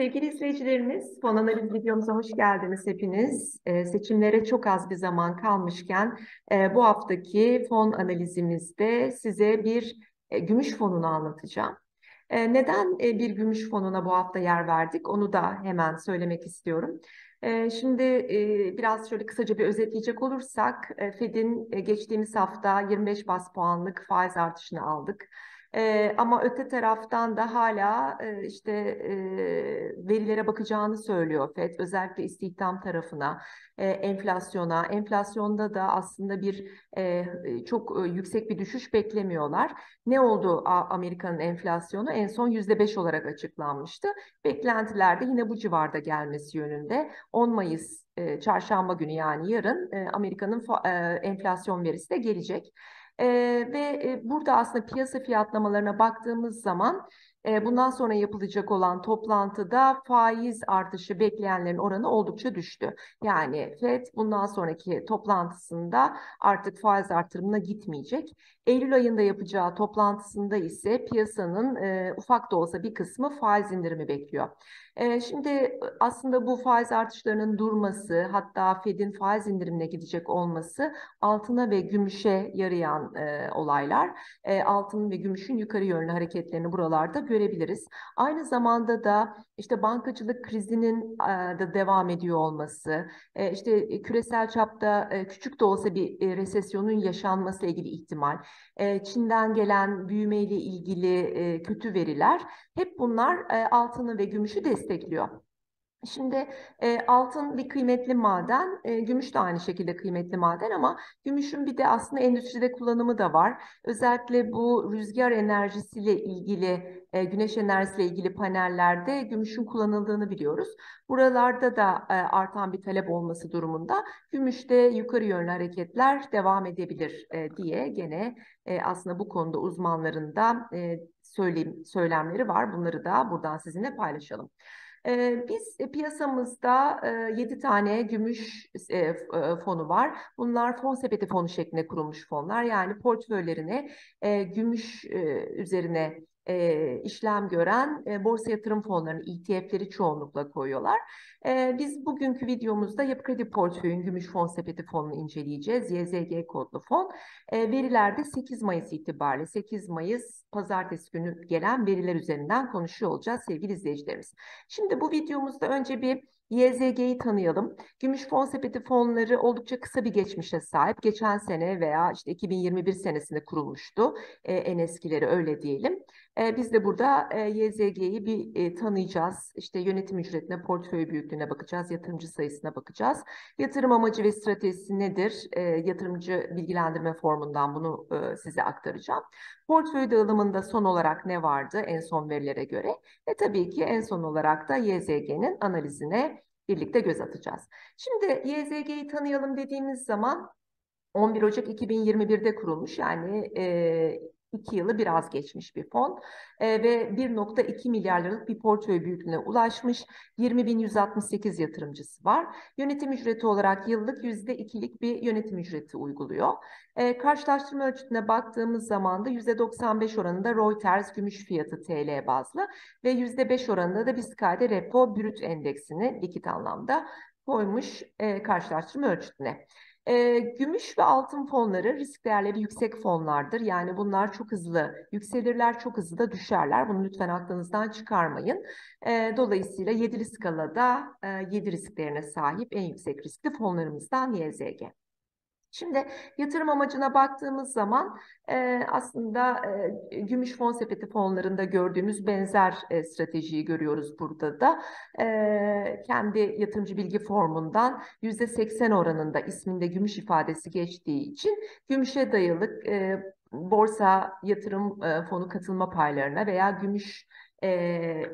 Sevgili izleyicilerimiz, fon analiz videomuza hoş geldiniz hepiniz. Ee, seçimlere çok az bir zaman kalmışken e, bu haftaki fon analizimizde size bir e, gümüş fonunu anlatacağım. E, neden e, bir gümüş fonuna bu hafta yer verdik onu da hemen söylemek istiyorum. E, şimdi e, biraz şöyle kısaca bir özetleyecek olursak e, Fed'in e, geçtiğimiz hafta 25 bas puanlık faiz artışını aldık. E, ama öte taraftan da hala e, işte e, verilere bakacağını söylüyor FED. Özellikle istihdam tarafına, e, enflasyona. Enflasyonda da aslında bir e, çok e, yüksek bir düşüş beklemiyorlar. Ne oldu Amerika'nın enflasyonu? En son %5 olarak açıklanmıştı. Beklentiler de yine bu civarda gelmesi yönünde. 10 Mayıs e, çarşamba günü yani yarın e, Amerika'nın e, enflasyon verisi de gelecek. Ve burada aslında piyasa fiyatlamalarına baktığımız zaman bundan sonra yapılacak olan toplantıda faiz artışı bekleyenlerin oranı oldukça düştü. Yani FED bundan sonraki toplantısında artık faiz artırımına gitmeyecek. Eylül ayında yapacağı toplantısında ise piyasanın e, ufak da olsa bir kısmı faiz indirimi bekliyor. E, şimdi aslında bu faiz artışlarının durması hatta Fed'in faiz indirimine gidecek olması altına ve gümüşe yarayan e, olaylar. E, altın ve gümüşün yukarı yönlü hareketlerini buralarda görebiliriz. Aynı zamanda da işte bankacılık krizinin e, de devam ediyor olması, e, işte küresel çapta e, küçük de olsa bir e, resesyonun yaşanması ile ilgili ihtimal, e, Çin'den gelen büyümeyle ilgili e, kötü veriler hep bunlar e, altını ve gümüşü destekliyor. Şimdi e, altın bir kıymetli maden, e, gümüş de aynı şekilde kıymetli maden ama gümüşün bir de aslında endüstride kullanımı da var. Özellikle bu rüzgar enerjisiyle ilgili, e, güneş enerjisiyle ilgili panellerde gümüşün kullanıldığını biliyoruz. Buralarda da e, artan bir talep olması durumunda gümüşte yukarı yönlü hareketler devam edebilir e, diye gene e, aslında bu konuda uzmanların da e, söyleyim, söylemleri var. Bunları da buradan sizinle paylaşalım. Ee, biz e, piyasamızda e, 7 tane gümüş e, e, fonu var. Bunlar fon sepeti fonu şeklinde kurulmuş fonlar. Yani portföylerine e, gümüş e, üzerine e, işlem gören e, borsa yatırım fonlarının ETF'leri çoğunlukla koyuyorlar. E, biz bugünkü videomuzda Yapı Kredi Portföy'ün Gümüş Fon Sepeti fonunu inceleyeceğiz. YZG kodlu fon. E, verilerde 8 Mayıs itibariyle 8 Mayıs pazartesi günü gelen veriler üzerinden konuşuyor olacağız sevgili izleyicilerimiz. Şimdi bu videomuzda önce bir YZG'yi tanıyalım. Gümüş fon sepeti fonları oldukça kısa bir geçmişe sahip. Geçen sene veya işte 2021 senesinde kurulmuştu. E, en eskileri öyle diyelim. E, biz de burada e, YZG'yi bir e, tanıyacağız. İşte yönetim ücretine, portföy büyüklüğüne bakacağız, yatırımcı sayısına bakacağız. Yatırım amacı ve stratejisi nedir? E, yatırımcı bilgilendirme formundan bunu e, size aktaracağım. Portföy dağılımında son olarak ne vardı en son verilere göre? Ve tabii ki en son olarak da YZG'nin analizine birlikte göz atacağız. Şimdi YZG'yi tanıyalım dediğimiz zaman 11 Ocak 2021'de kurulmuş yani e, 2 yılı biraz geçmiş bir fon e, ve 1.2 milyar liralık bir portföy büyüklüğüne ulaşmış 20.168 yatırımcısı var. Yönetim ücreti olarak yıllık %2'lik bir yönetim ücreti uyguluyor. E, karşılaştırma ölçütüne baktığımız zaman da %95 oranında Reuters gümüş fiyatı TL bazlı ve %5 oranında da Biskay'da repo brüt endeksini likit anlamda koymuş e, karşılaştırma ölçütüne. E, gümüş ve altın fonları risk değerleri yüksek fonlardır. Yani bunlar çok hızlı yükselirler, çok hızlı da düşerler. Bunu lütfen aklınızdan çıkarmayın. E, dolayısıyla 7'li skalada e, 7 risklerine sahip en yüksek riskli fonlarımızdan YZG. Şimdi yatırım amacına baktığımız zaman e, aslında e, gümüş fon sepeti fonlarında gördüğümüz benzer e, stratejiyi görüyoruz burada da. E, kendi yatırımcı bilgi formundan %80 oranında isminde gümüş ifadesi geçtiği için gümüşe dayalı e, borsa yatırım e, fonu katılma paylarına veya gümüş e,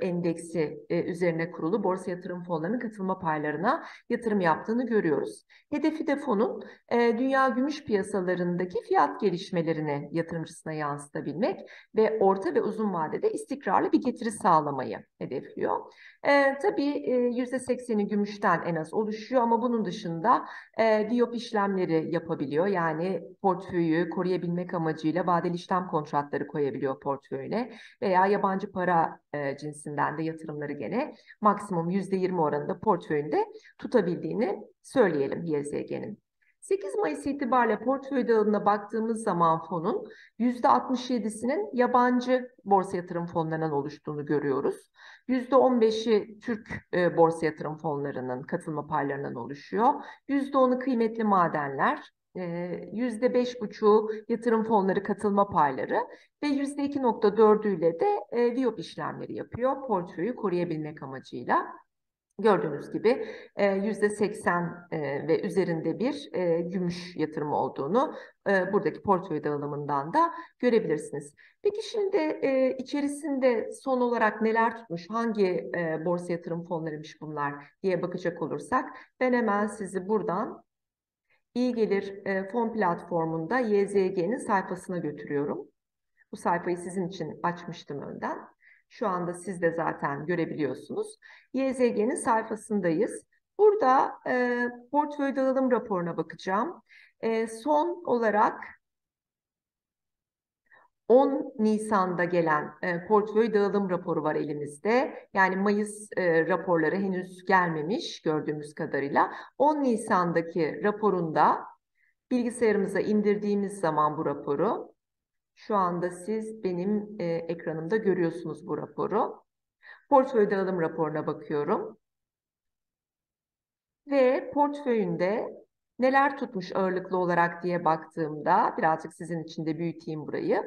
endeksi e, üzerine kurulu borsa yatırım fonlarının katılma paylarına yatırım yaptığını görüyoruz. Hedefi de fonun e, dünya gümüş piyasalarındaki fiyat gelişmelerini yatırımcısına yansıtabilmek ve orta ve uzun vadede istikrarlı bir getiri sağlamayı hedefliyor. E, tabii e, %80'i gümüşten en az oluşuyor ama bunun dışında e, diyop işlemleri yapabiliyor. Yani portföyü koruyabilmek amacıyla vadeli işlem kontratları koyabiliyor portföyüne veya yabancı para e, cinsinden de yatırımları gene maksimum %20 oranında portföyünde tutabildiğini söyleyelim YZG'nin. 8 Mayıs itibariyle portföy dağılımına baktığımız zaman fonun %67'sinin yabancı borsa yatırım fonlarından oluştuğunu görüyoruz. %15'i Türk e, borsa yatırım fonlarının katılma paylarından oluşuyor. %10'u kıymetli madenler, %5,5'u yatırım fonları katılma payları ve %2,4'üyle de e, VIOP işlemleri yapıyor portföyü koruyabilmek amacıyla. Gördüğünüz gibi yüzde 80 ve üzerinde bir gümüş yatırımı olduğunu buradaki portföy dağılımından da görebilirsiniz. Peki şimdi içerisinde son olarak neler tutmuş, hangi borsa yatırım fonlarıymış bunlar diye bakacak olursak ben hemen sizi buradan İyi Gelir fon platformunda YZG'nin sayfasına götürüyorum. Bu sayfayı sizin için açmıştım önden. Şu anda siz de zaten görebiliyorsunuz. YZG'nin sayfasındayız. Burada e, portföy dağılım raporuna bakacağım. E, son olarak 10 Nisan'da gelen e, portföy dağılım raporu var elimizde. Yani Mayıs e, raporları henüz gelmemiş gördüğümüz kadarıyla. 10 Nisan'daki raporunda bilgisayarımıza indirdiğimiz zaman bu raporu şu anda siz benim e, ekranımda görüyorsunuz bu raporu. Portföy dağılım raporuna bakıyorum. Ve portföyünde neler tutmuş ağırlıklı olarak diye baktığımda birazcık sizin için de büyüteyim burayı.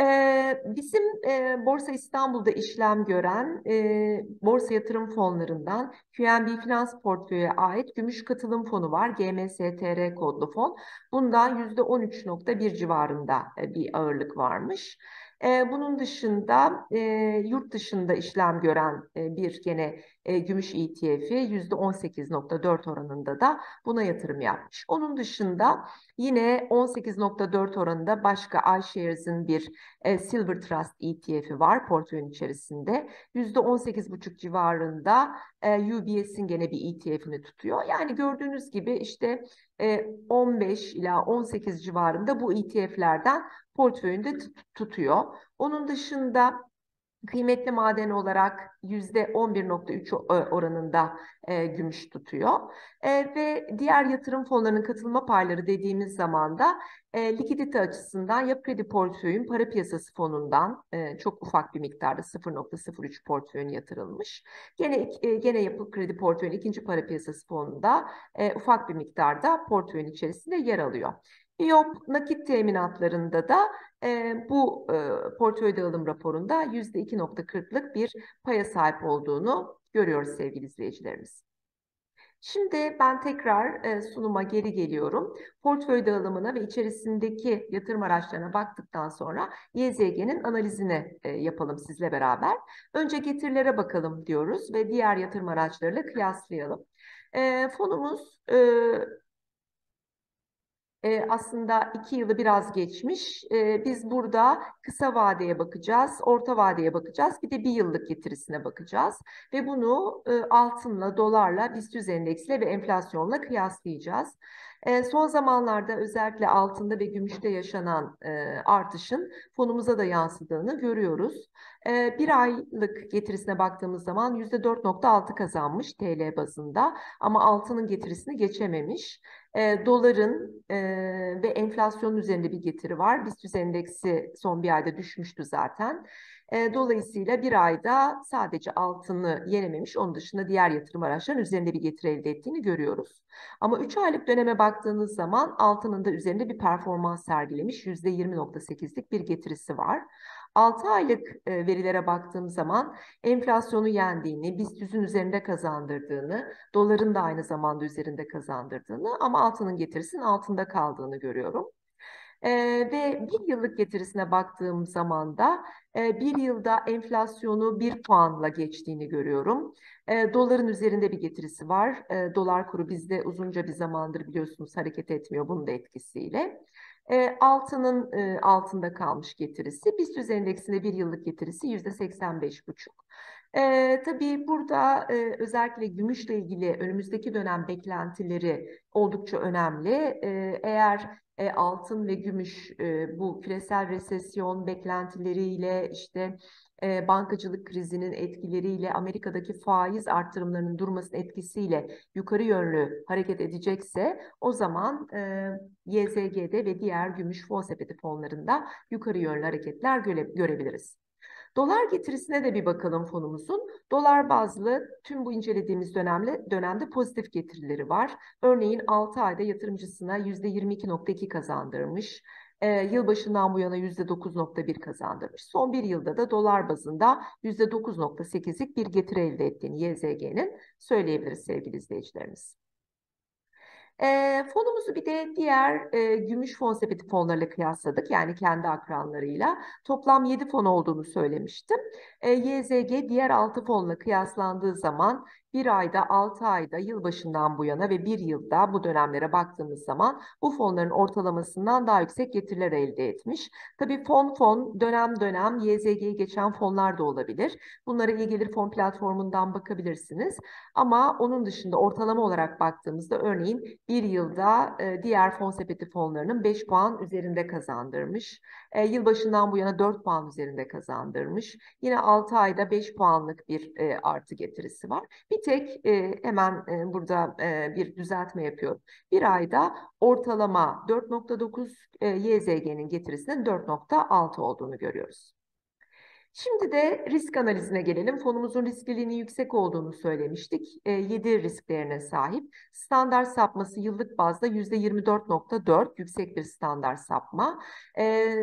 Ee, bizim e, Borsa İstanbul'da işlem gören e, borsa yatırım fonlarından QNB Finans Portföy'e ait gümüş katılım fonu var. GMSTR kodlu fon. Bundan %13.1 civarında e, bir ağırlık varmış. E, bunun dışında e, yurt dışında işlem gören e, bir gene e, gümüş ETF'i %18.4 oranında da buna yatırım yapmış. Onun dışında yine 18.4 oranında başka iShares'in bir Silver Trust ETF'i var portföyün içerisinde. %18.5 civarında UBS'in gene bir ETF'ini tutuyor. Yani gördüğünüz gibi işte 15 ila 18 civarında bu ETF'lerden portföyünde tutuyor. Onun dışında kıymetli maden olarak %11.3 oranında e, gümüş tutuyor. E, ve diğer yatırım fonlarının katılma payları dediğimiz zaman da e, likidite açısından yapı kredi portföyün para piyasası fonundan e, çok ufak bir miktarda 0.03 portföyün yatırılmış. Gene e, gene yapı kredi portföyün ikinci para piyasası fonunda e, ufak bir miktarda portföyün içerisinde yer alıyor. İOP nakit teminatlarında da e, bu e, portföy dağılım raporunda %2.40'lık bir paya sahip olduğunu görüyoruz sevgili izleyicilerimiz. Şimdi ben tekrar e, sunuma geri geliyorum. Portföy dağılımına ve içerisindeki yatırım araçlarına baktıktan sonra YZG'nin analizini e, yapalım sizle beraber. Önce getirilere bakalım diyoruz ve diğer yatırım araçlarıyla kıyaslayalım. E, fonumuz e, e, aslında iki yılı biraz geçmiş. E, biz burada kısa vadeye bakacağız, orta vadeye bakacağız, bir de bir yıllık getirisine bakacağız. Ve bunu e, altınla, dolarla, BIST endeksle ve enflasyonla kıyaslayacağız. E, son zamanlarda özellikle altında ve gümüşte yaşanan e, artışın fonumuza da yansıdığını görüyoruz. E, bir aylık getirisine baktığımız zaman %4.6 kazanmış TL bazında ama altının getirisini geçememiş. E, doların e, ve enflasyon üzerinde bir getiri var. BIST endeksi son bir ayda düşmüştü zaten. E, dolayısıyla bir ayda sadece altını yenememiş, onun dışında diğer yatırım araçlarının üzerinde bir getiri elde ettiğini görüyoruz. Ama 3 aylık döneme baktığınız zaman altının da üzerinde bir performans sergilemiş, %20.8'lik bir getirisi var. 6 aylık e, verilere baktığım zaman enflasyonu yendiğini, BIST 100'ün üzerinde kazandırdığını, doların da aynı zamanda üzerinde kazandırdığını ama altının getirisinin altında kaldığını görüyorum. E, ve bir yıllık getirisine baktığım zaman da e, bir yılda enflasyonu bir puanla geçtiğini görüyorum. E, doların üzerinde bir getirisi var. E, dolar kuru bizde uzunca bir zamandır biliyorsunuz hareket etmiyor bunun da etkisiyle. E, altının e, altında kalmış getirisi. BIST endeksinde bir yıllık getirisi yüzde 85,5. E, tabii burada e, özellikle gümüşle ilgili önümüzdeki dönem beklentileri oldukça önemli. E, eğer e, altın ve gümüş e, bu küresel resesyon beklentileriyle işte e, bankacılık krizinin etkileriyle Amerika'daki faiz artırımlarının durmasının etkisiyle yukarı yönlü hareket edecekse o zaman e, YZG'de ve diğer gümüş fon sepeti fonlarında yukarı yönlü hareketler göre, görebiliriz. Dolar getirisine de bir bakalım fonumuzun. Dolar bazlı tüm bu incelediğimiz dönemde, dönemde pozitif getirileri var. Örneğin 6 ayda yatırımcısına %22.2 kazandırmış. E, yılbaşından bu yana %9.1 kazandırmış. Son bir yılda da dolar bazında %9.8'lik bir getiri elde ettiğini YZG'nin söyleyebiliriz sevgili izleyicilerimiz. E, fonumuzu bir de diğer e, gümüş fon sepeti fonlarıyla kıyasladık. Yani kendi akranlarıyla. Toplam 7 fon olduğunu söylemiştim. E, YZG diğer 6 fonla kıyaslandığı zaman bir ayda, altı ayda, yılbaşından bu yana ve bir yılda bu dönemlere baktığımız zaman bu fonların ortalamasından daha yüksek getiriler elde etmiş. Tabii fon fon, dönem dönem YZG'yi geçen fonlar da olabilir. Bunlara iyi gelir fon platformundan bakabilirsiniz. Ama onun dışında ortalama olarak baktığımızda örneğin bir yılda e, diğer fon sepeti fonlarının 5 puan üzerinde kazandırmış. E, yılbaşından bu yana 4 puan üzerinde kazandırmış. Yine 6 ayda 5 puanlık bir e, artı getirisi var. Bir tek e, hemen e, burada e, bir düzeltme yapıyorum. Bir ayda ortalama 4.9 e, YZG'nin getirisinin 4.6 olduğunu görüyoruz. Şimdi de risk analizine gelelim. Fonumuzun riskliliğinin yüksek olduğunu söylemiştik. E, 7 risklerine sahip. Standart sapması yıllık bazda %24.4 yüksek bir standart sapma. E,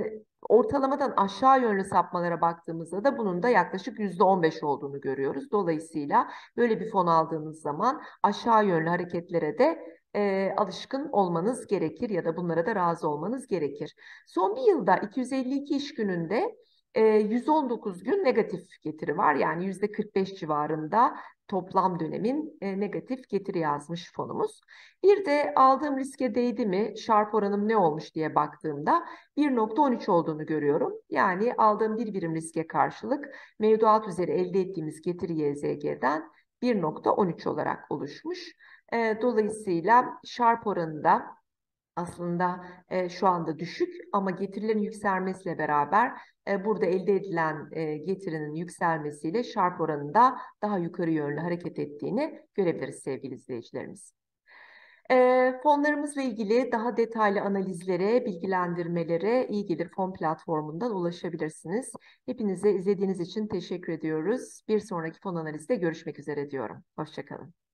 ortalamadan aşağı yönlü sapmalara baktığımızda da bunun da yaklaşık %15 olduğunu görüyoruz. Dolayısıyla böyle bir fon aldığınız zaman aşağı yönlü hareketlere de e, alışkın olmanız gerekir ya da bunlara da razı olmanız gerekir. Son bir yılda 252 iş gününde 119 gün negatif getiri var. Yani %45 civarında toplam dönemin negatif getiri yazmış fonumuz. Bir de aldığım riske değdi mi, şarp oranım ne olmuş diye baktığımda 1.13 olduğunu görüyorum. Yani aldığım bir birim riske karşılık mevduat üzeri elde ettiğimiz getiri YZG'den 1.13 olarak oluşmuş. Dolayısıyla şarp oranında aslında e, şu anda düşük ama getirilerin yükselmesiyle beraber e, burada elde edilen e, getirinin yükselmesiyle şarp oranında daha yukarı yönlü hareket ettiğini görebiliriz sevgili izleyicilerimiz. E, fonlarımızla ilgili daha detaylı analizlere, bilgilendirmelere iyi gelir fon platformundan ulaşabilirsiniz. Hepinize izlediğiniz için teşekkür ediyoruz. Bir sonraki fon analizde görüşmek üzere diyorum. Hoşçakalın.